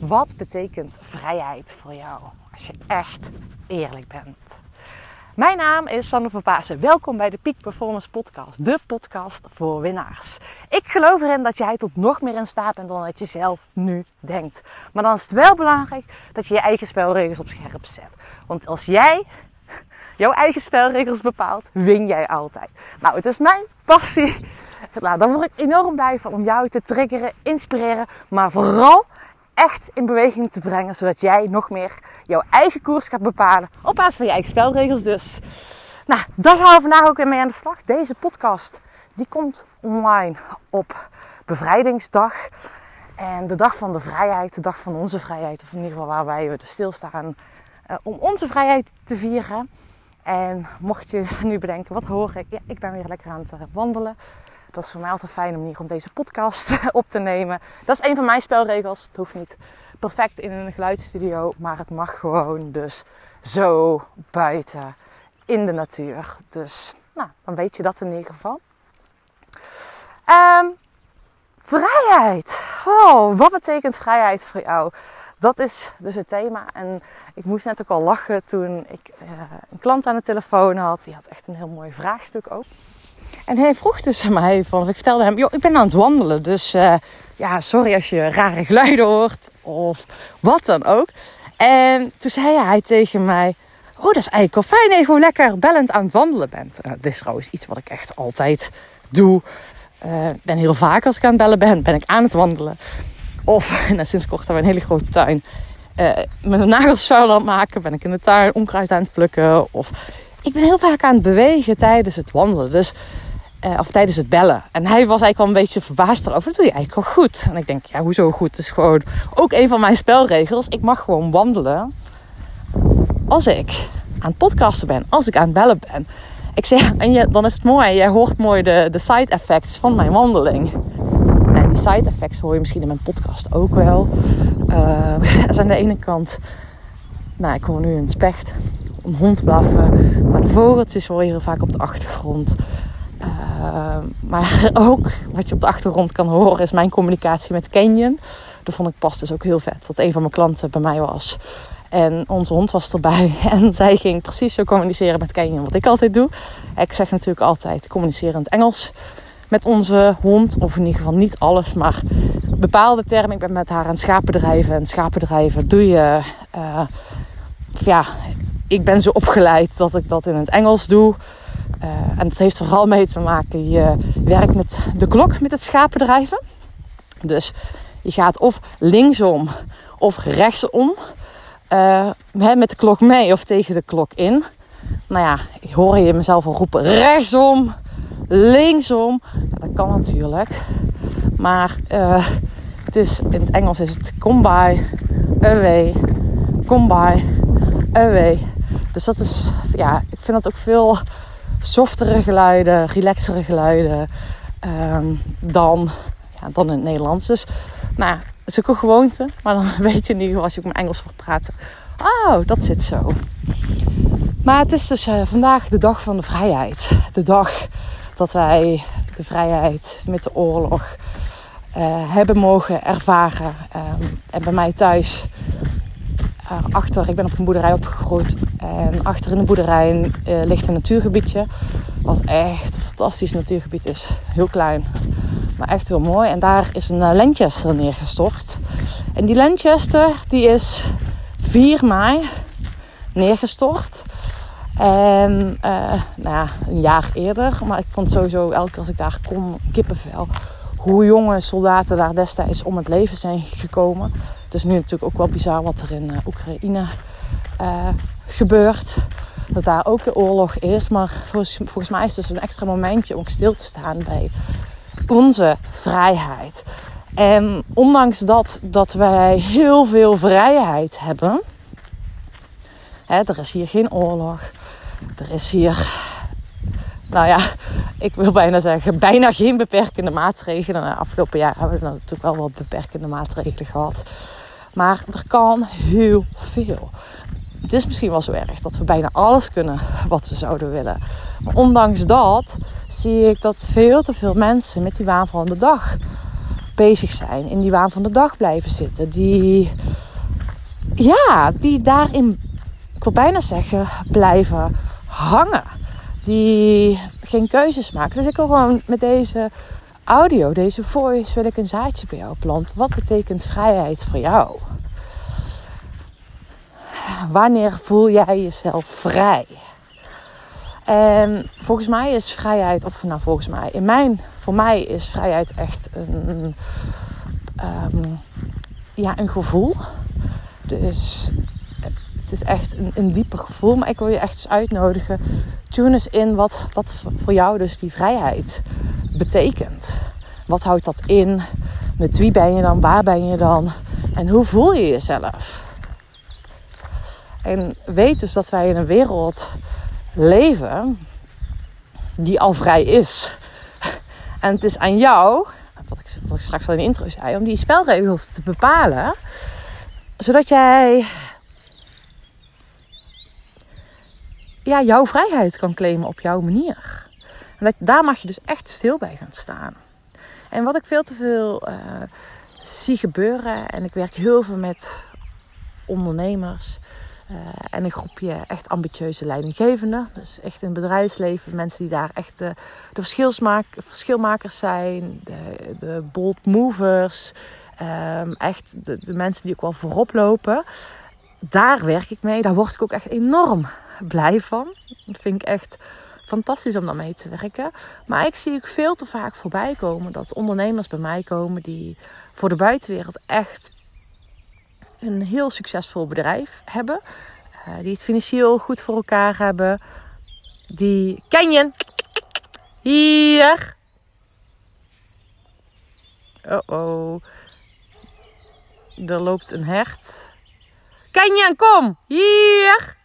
Wat betekent vrijheid voor jou als je echt eerlijk bent? Mijn naam is Sanne van Pasen. Welkom bij de Peak Performance Podcast, de podcast voor winnaars. Ik geloof erin dat jij tot nog meer in staat bent dan dat je zelf nu denkt. Maar dan is het wel belangrijk dat je je eigen spelregels op scherp zet. Want als jij jouw eigen spelregels bepaalt, win jij altijd. Nou, het is mijn passie. Nou, dan word ik enorm blij van om jou te triggeren, inspireren, maar vooral echt in beweging te brengen, zodat jij nog meer jouw eigen koers gaat bepalen op basis van je eigen spelregels. Dus, nou, daar gaan we vandaag ook weer mee aan de slag. Deze podcast die komt online op bevrijdingsdag. En de dag van de vrijheid, de dag van onze vrijheid, of in ieder geval waar wij dus stilstaan uh, om onze vrijheid te vieren. En mocht je nu bedenken, wat hoor ik? Ja, ik ben weer lekker aan het eh, wandelen. Dat is voor mij altijd een fijne manier om deze podcast op te nemen. Dat is een van mijn spelregels. Het hoeft niet perfect in een geluidsstudio, maar het mag gewoon dus zo buiten in de natuur. Dus nou, dan weet je dat in ieder geval. Um, vrijheid. Oh, wat betekent vrijheid voor jou? Dat is dus het thema. En ik moest net ook al lachen toen ik uh, een klant aan de telefoon had. Die had echt een heel mooi vraagstuk ook. En hij vroeg dus aan mij van, ik vertelde hem, joh, ik ben aan het wandelen. Dus uh, ja, sorry als je rare geluiden hoort of wat dan ook. En toen zei hij tegen mij, oh dat is eigenlijk wel fijn dat je gewoon lekker bellend aan het wandelen bent. Uh, dit is trouwens iets wat ik echt altijd doe. Uh, ben heel vaak als ik aan het bellen ben, ben ik aan het wandelen. Of nou, sinds kort hebben we een hele grote tuin. Uh, met een nagels vuil aan maken, ben ik in de tuin onkruid aan het plukken. Of ik ben heel vaak aan het bewegen tijdens het wandelen. Dus, uh, of tijdens het bellen. En hij was eigenlijk wel een beetje verbaasd erover. Dat doe je eigenlijk wel goed. En ik denk, ja, hoezo goed? Het is gewoon ook een van mijn spelregels. Ik mag gewoon wandelen als ik aan het podcasten ben. Als ik aan het bellen ben. Ik zeg, en je, dan is het mooi. Jij hoort mooi de, de side effects van mijn wandeling. En die side effects hoor je misschien in mijn podcast ook wel. Uh, dat is aan de ene kant... Nou, ik hoor nu een specht een hond blaffen. Maar de vogeltjes hoor je vaak op de achtergrond. Uh, maar ook wat je op de achtergrond kan horen is mijn communicatie met Canyon. Dat vond ik pas dus ook heel vet. Dat een van mijn klanten bij mij was. En onze hond was erbij. En zij ging precies zo communiceren met Canyon wat ik altijd doe. Ik zeg natuurlijk altijd communiceren in het Engels met onze hond. Of in ieder geval niet alles, maar bepaalde termen. Ik ben met haar aan schapendrijven. En schapendrijven doe je... Uh, ja, ik ben zo opgeleid dat ik dat in het Engels doe. Uh, en dat heeft er vooral mee te maken. Je werkt met de klok met het schapendrijven. Dus je gaat of linksom of rechtsom. Uh, met de klok mee of tegen de klok in. Nou ja, ik hoor je mezelf al roepen rechtsom, linksom. Dat kan natuurlijk. Maar uh, het is, in het Engels is het come by, away, come by, away. Dus dat is, ja, ik vind dat ook veel softere geluiden, relaxere geluiden um, dan, ja, dan in het Nederlands. Dus, nou, dat is ook een gewoonte. Maar dan weet je in als je mijn Engels voor praat. Oh, dat zit zo. Maar het is dus uh, vandaag de dag van de vrijheid. De dag dat wij de vrijheid met de oorlog uh, hebben mogen ervaren. Um, en bij mij thuis uh, achter, ik ben op een boerderij opgegroeid. En achter in de boerderij uh, ligt een natuurgebiedje. Wat echt een fantastisch natuurgebied is. Heel klein, maar echt heel mooi. En daar is een uh, Lanchester neergestort. En die Lanchester die is 4 mei neergestort. En nou ja, een jaar eerder. Maar ik vond sowieso elke keer als ik daar kom kippenvel. Hoe jonge soldaten daar destijds om het leven zijn gekomen. Het is nu natuurlijk ook wel bizar wat er in Oekraïne uh, gebeurt. Dat daar ook de oorlog is. Maar volgens, volgens mij is het dus een extra momentje om stil te staan bij onze vrijheid. En ondanks dat, dat wij heel veel vrijheid hebben. Hè, er is hier geen oorlog. Er is hier nou ja, ik wil bijna zeggen, bijna geen beperkende maatregelen. De afgelopen jaar hebben we natuurlijk wel wat beperkende maatregelen gehad. Maar er kan heel veel. Het is misschien wel zo erg dat we bijna alles kunnen wat we zouden willen. Maar ondanks dat zie ik dat veel te veel mensen met die waan van de dag bezig zijn, in die waan van de dag blijven zitten, die, ja, die daarin, ik wil bijna zeggen, blijven hangen, die geen keuzes maken. Dus ik wil gewoon met deze audio, deze voice, wil ik een zaadje bij jou planten. Wat betekent vrijheid voor jou? Wanneer voel jij jezelf vrij? En volgens mij is vrijheid, of nou volgens mij, in mijn, voor mij is vrijheid echt een, um, ja, een gevoel. Dus het is echt een, een dieper gevoel. Maar ik wil je echt eens uitnodigen. Tune eens in wat, wat voor jou dus die vrijheid betekent. Wat houdt dat in? Met wie ben je dan? Waar ben je dan? En hoe voel je jezelf? En weet dus dat wij in een wereld leven die al vrij is. En het is aan jou, wat ik, wat ik straks al in de intro zei, om die spelregels te bepalen. Zodat jij ja, jouw vrijheid kan claimen op jouw manier. En dat, daar mag je dus echt stil bij gaan staan. En wat ik veel te veel uh, zie gebeuren, en ik werk heel veel met ondernemers uh, en een groepje echt ambitieuze leidinggevenden. Dus echt in het bedrijfsleven, mensen die daar echt de, de verschilmakers zijn, de, de bold movers, um, echt de, de mensen die ook wel voorop lopen. Daar werk ik mee, daar word ik ook echt enorm blij van. Dat vind ik echt fantastisch om daarmee te werken. Maar ik zie ook veel te vaak voorbij komen dat ondernemers bij mij komen die voor de buitenwereld echt een heel succesvol bedrijf hebben. Uh, die het financieel goed voor elkaar hebben. Die Canyon. Hier. Oh oh. Er loopt een hert. Canyon, kom. Hier.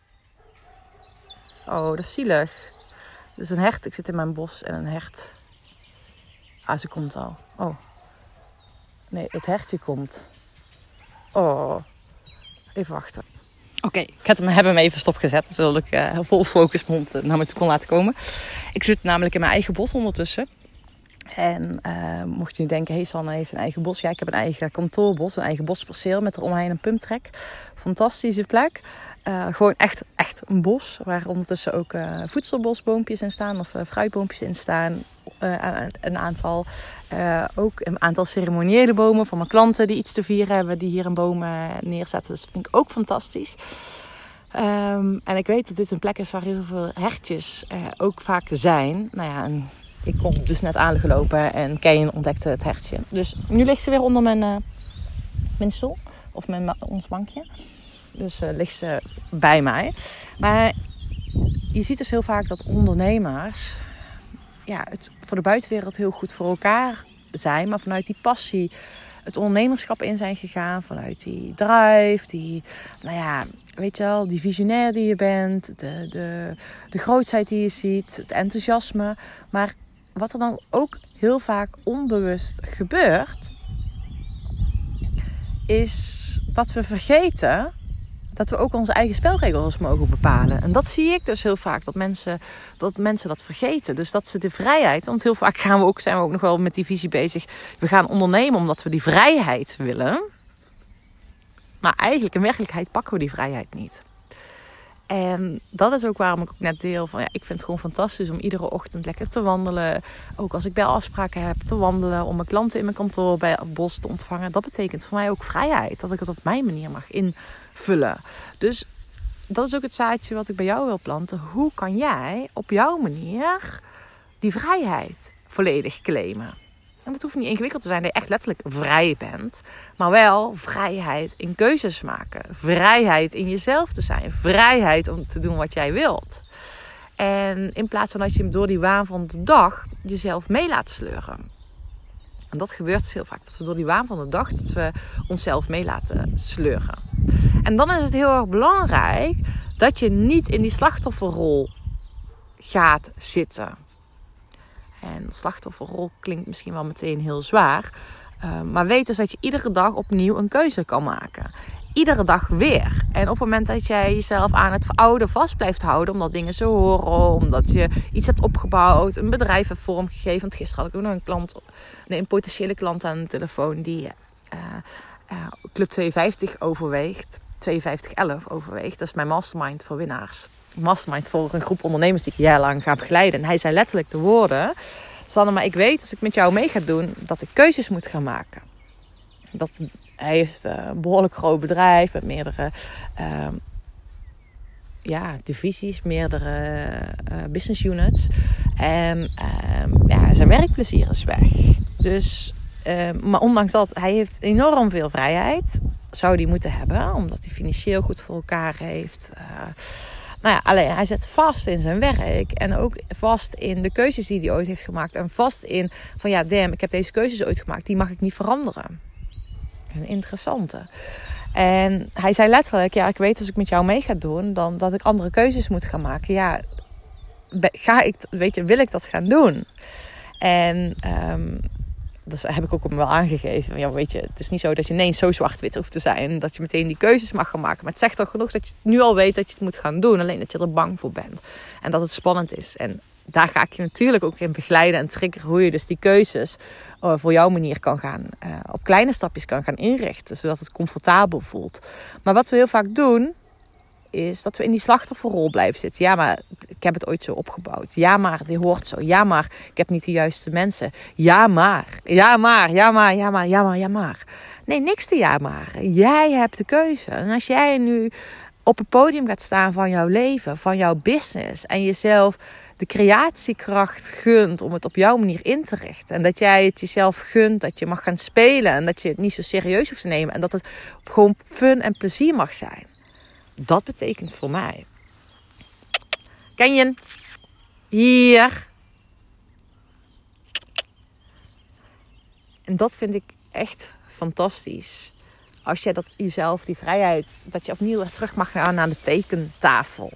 Oh, dat is zielig. Dus een hert. Ik zit in mijn bos en een hert. Ah, ze komt al. Oh. Nee, het hertje komt. Oh. Even wachten. Oké, ik heb hem, even stopgezet. Zodat ik uh, vol focus mond uh, naar me toe kon laten komen. Ik zit namelijk in mijn eigen bos ondertussen. En uh, mocht je denken, hey Sanne heeft een eigen bos. Ja, ik heb een eigen kantoorbos, een eigen bosperceel met eromheen een pumptrek. Fantastische plek. Uh, gewoon echt, echt een bos. Waar ondertussen ook uh, voedselbosboompjes in staan. Of fruitboompjes in staan. een aantal. ook een aantal ceremoniële bomen van mijn klanten die iets te vieren hebben. Die hier een boom neerzetten. Dus dat vind ik ook fantastisch. Um, en ik weet dat dit een plek is waar heel veel hertjes ook vaak zijn. Nou ja, en ik kom dus net aangelopen en Kane ontdekte het hertje. Dus nu ligt ze weer onder mijn, mijn stoel. Of mijn, ons bankje. Dus uh, ligt ze bij mij. Maar je ziet dus heel vaak dat ondernemers ja, het voor de buitenwereld heel goed voor elkaar zijn. Maar vanuit die passie het ondernemerschap in zijn gegaan. Vanuit die drive, die, nou ja, weet je wel, die visionair die je bent. De, de, de grootheid die je ziet, het enthousiasme. Maar wat er dan ook heel vaak onbewust gebeurt, is dat we vergeten dat we ook onze eigen spelregels mogen bepalen. En dat zie ik dus heel vaak, dat mensen dat, mensen dat vergeten. Dus dat ze de vrijheid, want heel vaak gaan we ook, zijn we ook nog wel met die visie bezig. We gaan ondernemen omdat we die vrijheid willen. Maar eigenlijk in werkelijkheid pakken we die vrijheid niet. En dat is ook waarom ik ook net deel van ja, ik vind het gewoon fantastisch om iedere ochtend lekker te wandelen. Ook als ik bij afspraken heb, te wandelen. Om mijn klanten in mijn kantoor bij het bos te ontvangen. Dat betekent voor mij ook vrijheid. Dat ik het op mijn manier mag invullen. Dus dat is ook het zaadje wat ik bij jou wil planten. Hoe kan jij op jouw manier die vrijheid volledig claimen? En dat hoeft niet ingewikkeld te zijn dat je echt letterlijk vrij bent. Maar wel vrijheid in keuzes maken. Vrijheid in jezelf te zijn. Vrijheid om te doen wat jij wilt. En in plaats van dat je door die waan van de dag jezelf mee laat sleuren. En dat gebeurt dus heel vaak. Dat we door die waan van de dag dat we onszelf mee laten sleuren. En dan is het heel erg belangrijk dat je niet in die slachtofferrol gaat zitten. En slachtofferrol klinkt misschien wel meteen heel zwaar. Uh, maar weet dus dat je iedere dag opnieuw een keuze kan maken. iedere dag weer. En op het moment dat jij jezelf aan het oude vast blijft houden, omdat dingen zo horen, omdat je iets hebt opgebouwd, een bedrijf hebt vormgegeven. Want gisteren had ik ook nog een klant, een potentiële klant aan de telefoon die uh, uh, Club 52 overweegt. 5211 overweegt. Dat is mijn mastermind voor winnaars. Mastermind voor een groep ondernemers die ik jarenlang ga begeleiden. En hij zei letterlijk de woorden: Sanne, maar ik weet als ik met jou mee ga doen dat ik keuzes moet gaan maken. Dat, hij heeft een behoorlijk groot bedrijf met meerdere uh, ja, divisies, meerdere uh, business units. En uh, ja, zijn werkplezier is weg. Dus, ehm, maar ondanks dat, hij heeft enorm veel vrijheid. Zou die moeten hebben, omdat hij financieel goed voor elkaar heeft. Nou ja, alleen hij zit vast in zijn werk. En ook vast in de keuzes die hij ooit heeft gemaakt. En vast in van ja, damn, ik heb deze keuzes ooit gemaakt. Die mag ik niet veranderen. Een interessante. En hij zei letterlijk: Ja, ik weet als ik met jou mee ga doen, dan dat ik andere keuzes moet gaan maken. Ja, ga ik, weet je, wil ik dat gaan doen? En um, dat heb ik ook hem wel aangegeven. Ja, weet je, het is niet zo dat je ineens zo zwart-wit hoeft te zijn. Dat je meteen die keuzes mag gaan maken. Maar het zegt toch genoeg dat je nu al weet dat je het moet gaan doen. Alleen dat je er bang voor bent. En dat het spannend is. En daar ga ik je natuurlijk ook in begeleiden en triggeren. Hoe je dus die keuzes uh, voor jouw manier kan gaan. Uh, op kleine stapjes kan gaan inrichten. Zodat het comfortabel voelt. Maar wat we heel vaak doen is dat we in die slachtofferrol blijven zitten. Ja, maar ik heb het ooit zo opgebouwd. Ja, maar die hoort zo. Ja, maar ik heb niet de juiste mensen. Ja, maar. Ja, maar. Ja, maar. Ja, maar. Ja, maar. Ja, maar. Nee, niks te ja, maar. Jij hebt de keuze. En als jij nu op het podium gaat staan van jouw leven, van jouw business en jezelf de creatiekracht gunt om het op jouw manier in te richten. En dat jij het jezelf gunt, dat je mag gaan spelen en dat je het niet zo serieus hoeft te nemen. En dat het gewoon fun en plezier mag zijn. Dat betekent voor mij. Ken je? Hier. En dat vind ik echt fantastisch. Als je dat jezelf, die vrijheid, dat je opnieuw weer terug mag gaan naar de tekentafel.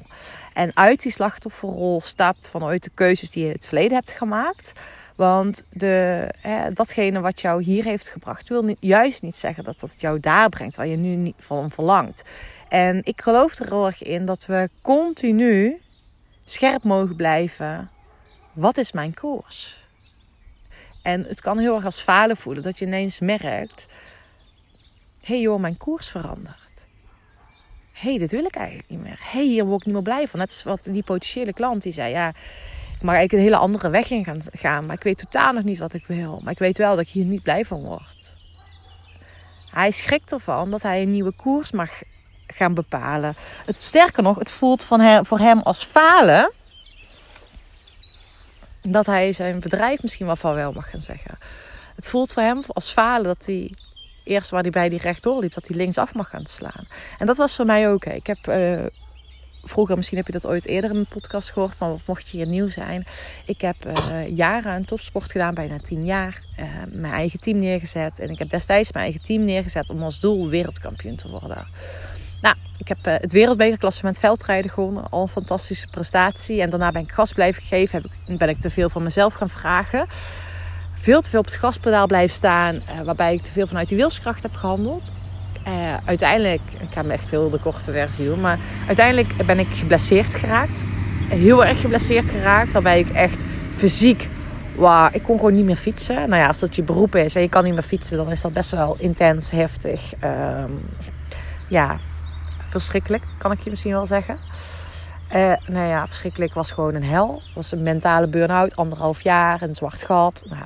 En uit die slachtofferrol stapt vanuit de keuzes die je in het verleden hebt gemaakt. Want de, hè, datgene wat jou hier heeft gebracht, wil juist niet zeggen dat dat jou daar brengt waar je nu niet van verlangt. En ik geloof er heel erg in dat we continu scherp mogen blijven. Wat is mijn koers? En het kan heel erg als falen voelen dat je ineens merkt: hé hey joh, mijn koers verandert. Hey, dit wil ik eigenlijk niet meer. Hey, hier word ik niet meer blij van. Net is wat die potentiële klant die zei: ja, ik mag eigenlijk een hele andere weg in gaan, gaan, maar ik weet totaal nog niet wat ik wil. Maar ik weet wel dat ik hier niet blij van word. Hij schrikt ervan dat hij een nieuwe koers mag gaan bepalen. Het sterker nog, het voelt van hem, voor hem als falen. Dat hij zijn bedrijf misschien wel van wel mag gaan zeggen. Het voelt voor hem als falen dat hij eerst waar hij bij die rechtdoor liep, dat hij linksaf mag gaan slaan. En dat was voor mij ook. Ik heb uh, vroeger, misschien heb je dat ooit eerder in een podcast gehoord, maar mocht je hier nieuw zijn. Ik heb uh, jaren aan topsport gedaan, bijna tien jaar. Uh, mijn eigen team neergezet. En ik heb destijds mijn eigen team neergezet om als doel wereldkampioen te worden. Nou, ik heb het wereldbekerklassement veldrijden gewonnen. Al een fantastische prestatie. En daarna ben ik gas blijven geven. Heb ik, ben ik te veel van mezelf gaan vragen. Veel te veel op het gaspedaal blijven staan. Uh, waarbij ik te veel vanuit die wilskracht heb gehandeld. Uh, uiteindelijk, ik ga me echt heel de korte versie doen. Maar uiteindelijk ben ik geblesseerd geraakt. Heel erg geblesseerd geraakt. Waarbij ik echt fysiek wow, ik kon gewoon niet meer fietsen. Nou ja, als dat je beroep is en je kan niet meer fietsen, dan is dat best wel intens, heftig. Um, ja, verschrikkelijk, kan ik je misschien wel zeggen. Uh, nou ja, verschrikkelijk was gewoon een hel. Het was een mentale burn-out, anderhalf jaar, een zwart gat. Nou,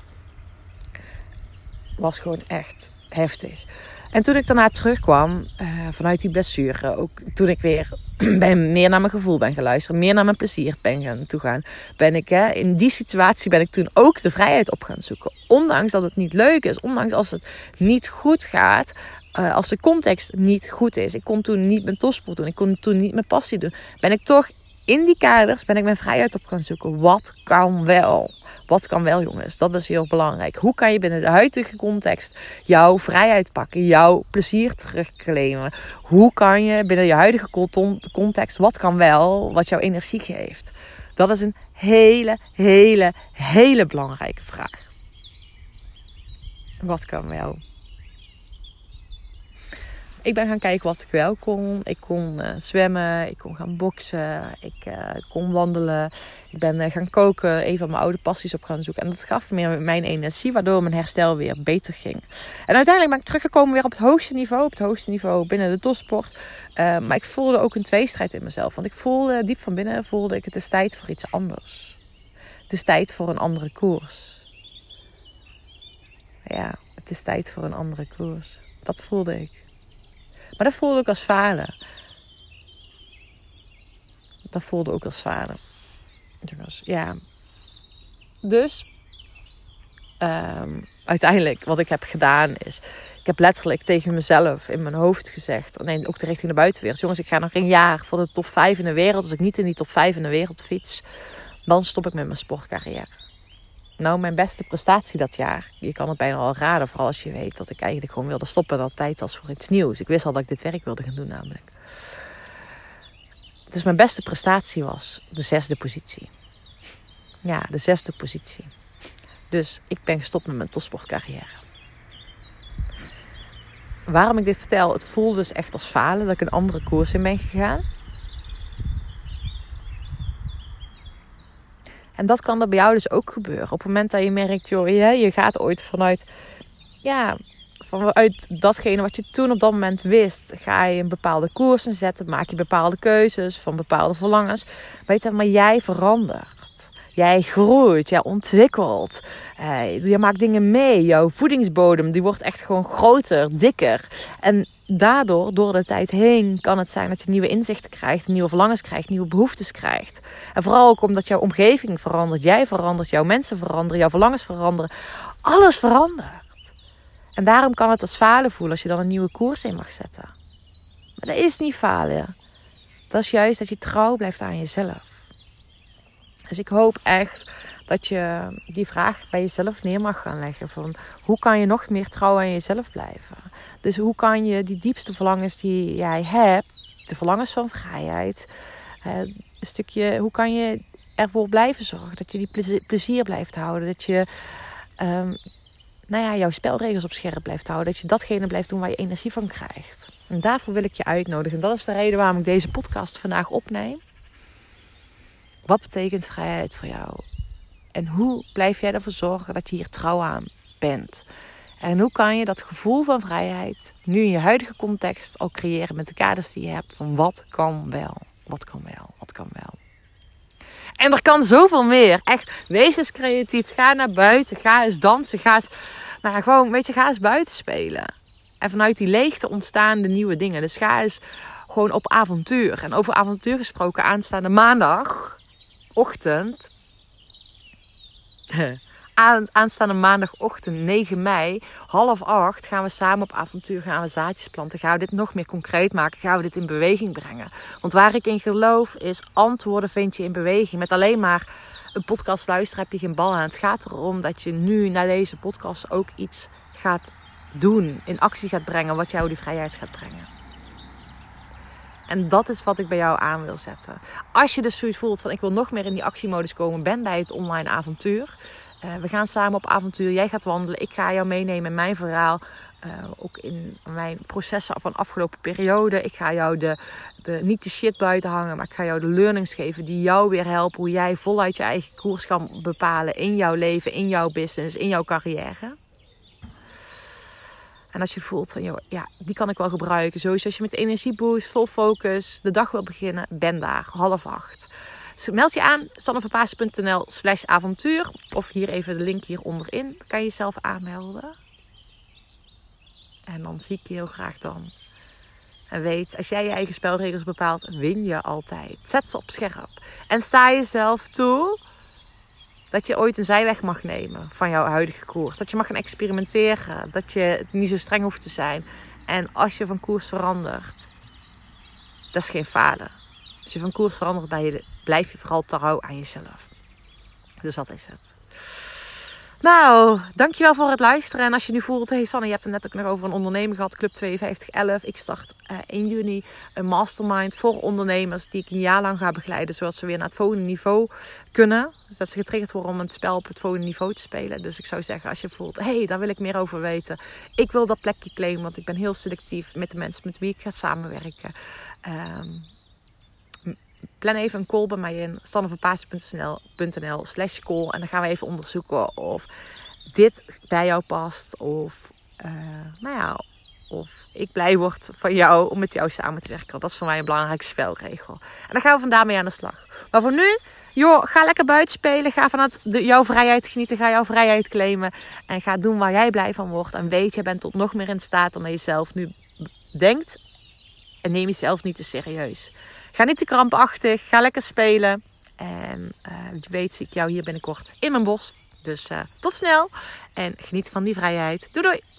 was gewoon echt heftig. En toen ik daarna terugkwam uh, vanuit die blessure, ook toen ik weer ben, meer naar mijn gevoel ben geluisterd, meer naar mijn plezier ben gaan toegaan, ben ik hè, in die situatie ben ik toen ook de vrijheid op gaan zoeken. Ondanks dat het niet leuk is, ondanks als het niet goed gaat, uh, als de context niet goed is. Ik kon toen niet mijn topsport doen. Ik kon toen niet mijn passie doen. Ben ik toch in die kaders ben ik mijn vrijheid op gaan zoeken. Wat kan wel? Wat kan wel, jongens? Dat is heel belangrijk. Hoe kan je binnen de huidige context jouw vrijheid pakken, jouw plezier terugclaimen? Hoe kan je binnen je huidige context, wat kan wel, wat jouw energie geeft? Dat is een hele, hele, hele belangrijke vraag. Wat kan wel? Ik ben gaan kijken wat ik wel kon. Ik kon uh, zwemmen, ik kon gaan boksen, ik uh, kon wandelen. Ik ben uh, gaan koken, een van mijn oude passies op gaan zoeken. En dat gaf me mijn energie, waardoor mijn herstel weer beter ging. En uiteindelijk ben ik teruggekomen weer op het hoogste niveau. Op het hoogste niveau binnen de topsport. maar ik voelde ook een tweestrijd in mezelf. Want ik voelde, diep van binnen voelde ik, het is tijd voor iets anders. Het is tijd voor een andere koers. Ja, het is tijd voor een andere koers. Dat voelde ik. Maar dat voelde ik als falen. Dat voelde ook als falen. Dus, ja. Dus, um, uiteindelijk, wat ik heb gedaan is... Ik heb letterlijk tegen mezelf in mijn hoofd gezegd... Nee, ook richting de buitenwereld. Jongens, ik ga nog een jaar voor de top 5 in de wereld. Als ik niet in die top 5 in de wereld fiets... dan stop ik met mijn sportcarrière. Nou, mijn beste prestatie dat jaar. Je kan het bijna al raden, vooral als je weet dat ik eigenlijk gewoon wilde stoppen. Dat tijd was voor iets nieuws. Ik wist al dat ik dit werk wilde gaan doen, namelijk. Dus mijn beste prestatie was de zesde positie. Ja, de zesde positie. Dus ik ben gestopt met mijn topsportcarrière. Waarom ik dit vertel, het voelde dus echt als falen dat ik een andere koers in ben gegaan. En dat kan er bij jou dus ook gebeuren. Op het moment dat je merkt, joh, je, gaat ooit vanuit, ja, vanuit datgene wat je toen op dat moment wist, ga je een bepaalde koers zetten, maak je bepaalde keuzes van bepaalde verlangens. Weet je, maar jij verandert. Jij groeit, jij ontwikkelt. Eh, je maakt dingen mee. Jouw voedingsbodem die wordt echt gewoon groter, dikker. En daardoor, door de tijd heen, kan het zijn dat je nieuwe inzichten krijgt, nieuwe verlangens krijgt, nieuwe behoeftes krijgt. En vooral ook omdat jouw omgeving verandert, jij verandert, jouw mensen veranderen, jouw verlangens veranderen. Alles verandert. En daarom kan het als falen voelen als je dan een nieuwe koers in mag zetten. Maar dat is niet falen. Dat is juist dat je trouw blijft aan jezelf. Dus ik hoop echt dat je die vraag bij jezelf neer mag gaan leggen. Van hoe kan je nog meer trouw aan jezelf blijven? Dus hoe kan je die diepste verlangens die jij hebt, de verlangens van vrijheid, een stukje, hoe kan je ervoor blijven zorgen dat je die plezier blijft houden, dat je um, nou ja, jouw spelregels op scherp blijft houden, dat je datgene blijft doen waar je energie van krijgt. En daarvoor wil ik je uitnodigen. En dat is de reden waarom ik deze podcast vandaag opneem. Wat betekent vrijheid voor jou? En hoe blijf jij ervoor zorgen dat je hier trouw aan bent? En hoe kan je dat gevoel van vrijheid nu in je huidige context al creëren met de kaders die je hebt van wat kan wel, wat kan wel, wat kan wel. En er kan zoveel meer. Echt, wees eens creatief. Ga naar buiten. Ga eens dansen. Ga eens, nou gewoon, weet je, ga eens buiten spelen. En vanuit die leegte ontstaan de nieuwe dingen. Dus ga eens gewoon op avontuur. En over avontuur gesproken, aanstaande maandagochtend aanstaande maandagochtend 9 mei, half acht, gaan we samen op avontuur, gaan we zaadjes planten. Gaan we dit nog meer concreet maken, gaan we dit in beweging brengen. Want waar ik in geloof is, antwoorden vind je in beweging. Met alleen maar een podcast luisteren heb je geen bal aan. Het gaat erom dat je nu naar deze podcast ook iets gaat doen, in actie gaat brengen, wat jou die vrijheid gaat brengen. En dat is wat ik bij jou aan wil zetten. Als je dus zoiets voelt van ik wil nog meer in die actiemodus komen, ben bij het online avontuur. Uh, we gaan samen op avontuur. Jij gaat wandelen. Ik ga jou meenemen in mijn verhaal. Uh, ook in mijn processen van afgelopen periode. Ik ga jou de, de, niet de shit buiten hangen, maar ik ga jou de learnings geven die jou weer helpen. Hoe jij voluit je eigen koers kan bepalen in jouw leven, in jouw business, in jouw carrière. En als je voelt van, ja, die kan ik wel gebruiken. Sowieso als je met energieboost, vol focus, de dag wil beginnen, ben daar, half acht. Dus meld je aan, sanneverpaas.nl slash avontuur. Of hier even de link hier onderin. Dan kan je jezelf aanmelden. En dan zie ik je heel graag dan. En weet, als jij je eigen spelregels bepaalt, win je altijd. Zet ze op scherp. En sta jezelf toe dat je ooit een zijweg mag nemen van jouw huidige koers. Dat je mag gaan experimenteren. Dat je niet zo streng hoeft te zijn. En als je van koers verandert, dat is geen falen. Als je van koers verandert, blijf je vooral trouw aan jezelf. Dus dat is het. Nou, dankjewel voor het luisteren. En als je nu voelt, hey Sanne, je hebt het net ook nog over een ondernemer gehad, Club 5211. Ik start uh, in juni een mastermind voor ondernemers die ik een jaar lang ga begeleiden, zodat ze weer naar het volgende niveau kunnen. Dus dat ze getriggerd worden om het spel op het volgende niveau te spelen. Dus ik zou zeggen, als je voelt, hey, daar wil ik meer over weten. Ik wil dat plekje claimen, want ik ben heel selectief met de mensen met wie ik ga samenwerken. Um, plan even een call bij mij in sanneverpaas.nl slash call. En dan gaan we even onderzoeken of dit bij jou past. Of, uh, nou ja, of ik blij word van jou om met jou samen te werken. Dat is voor mij een belangrijke spelregel. En dan gaan we vandaar mee aan de slag. Maar voor nu, joh, ga lekker buiten spelen. Ga vanuit de, jouw vrijheid genieten. Ga jouw vrijheid claimen. En ga doen waar jij blij van wordt. En weet, je bent tot nog meer in staat dan je zelf nu denkt. En neem jezelf niet te serieus. Ga niet te krampachtig. Ga lekker spelen. En uh, je weet, zie ik jou hier binnenkort in mijn bos. Dus uh, tot snel. En geniet van die vrijheid. Doei doei.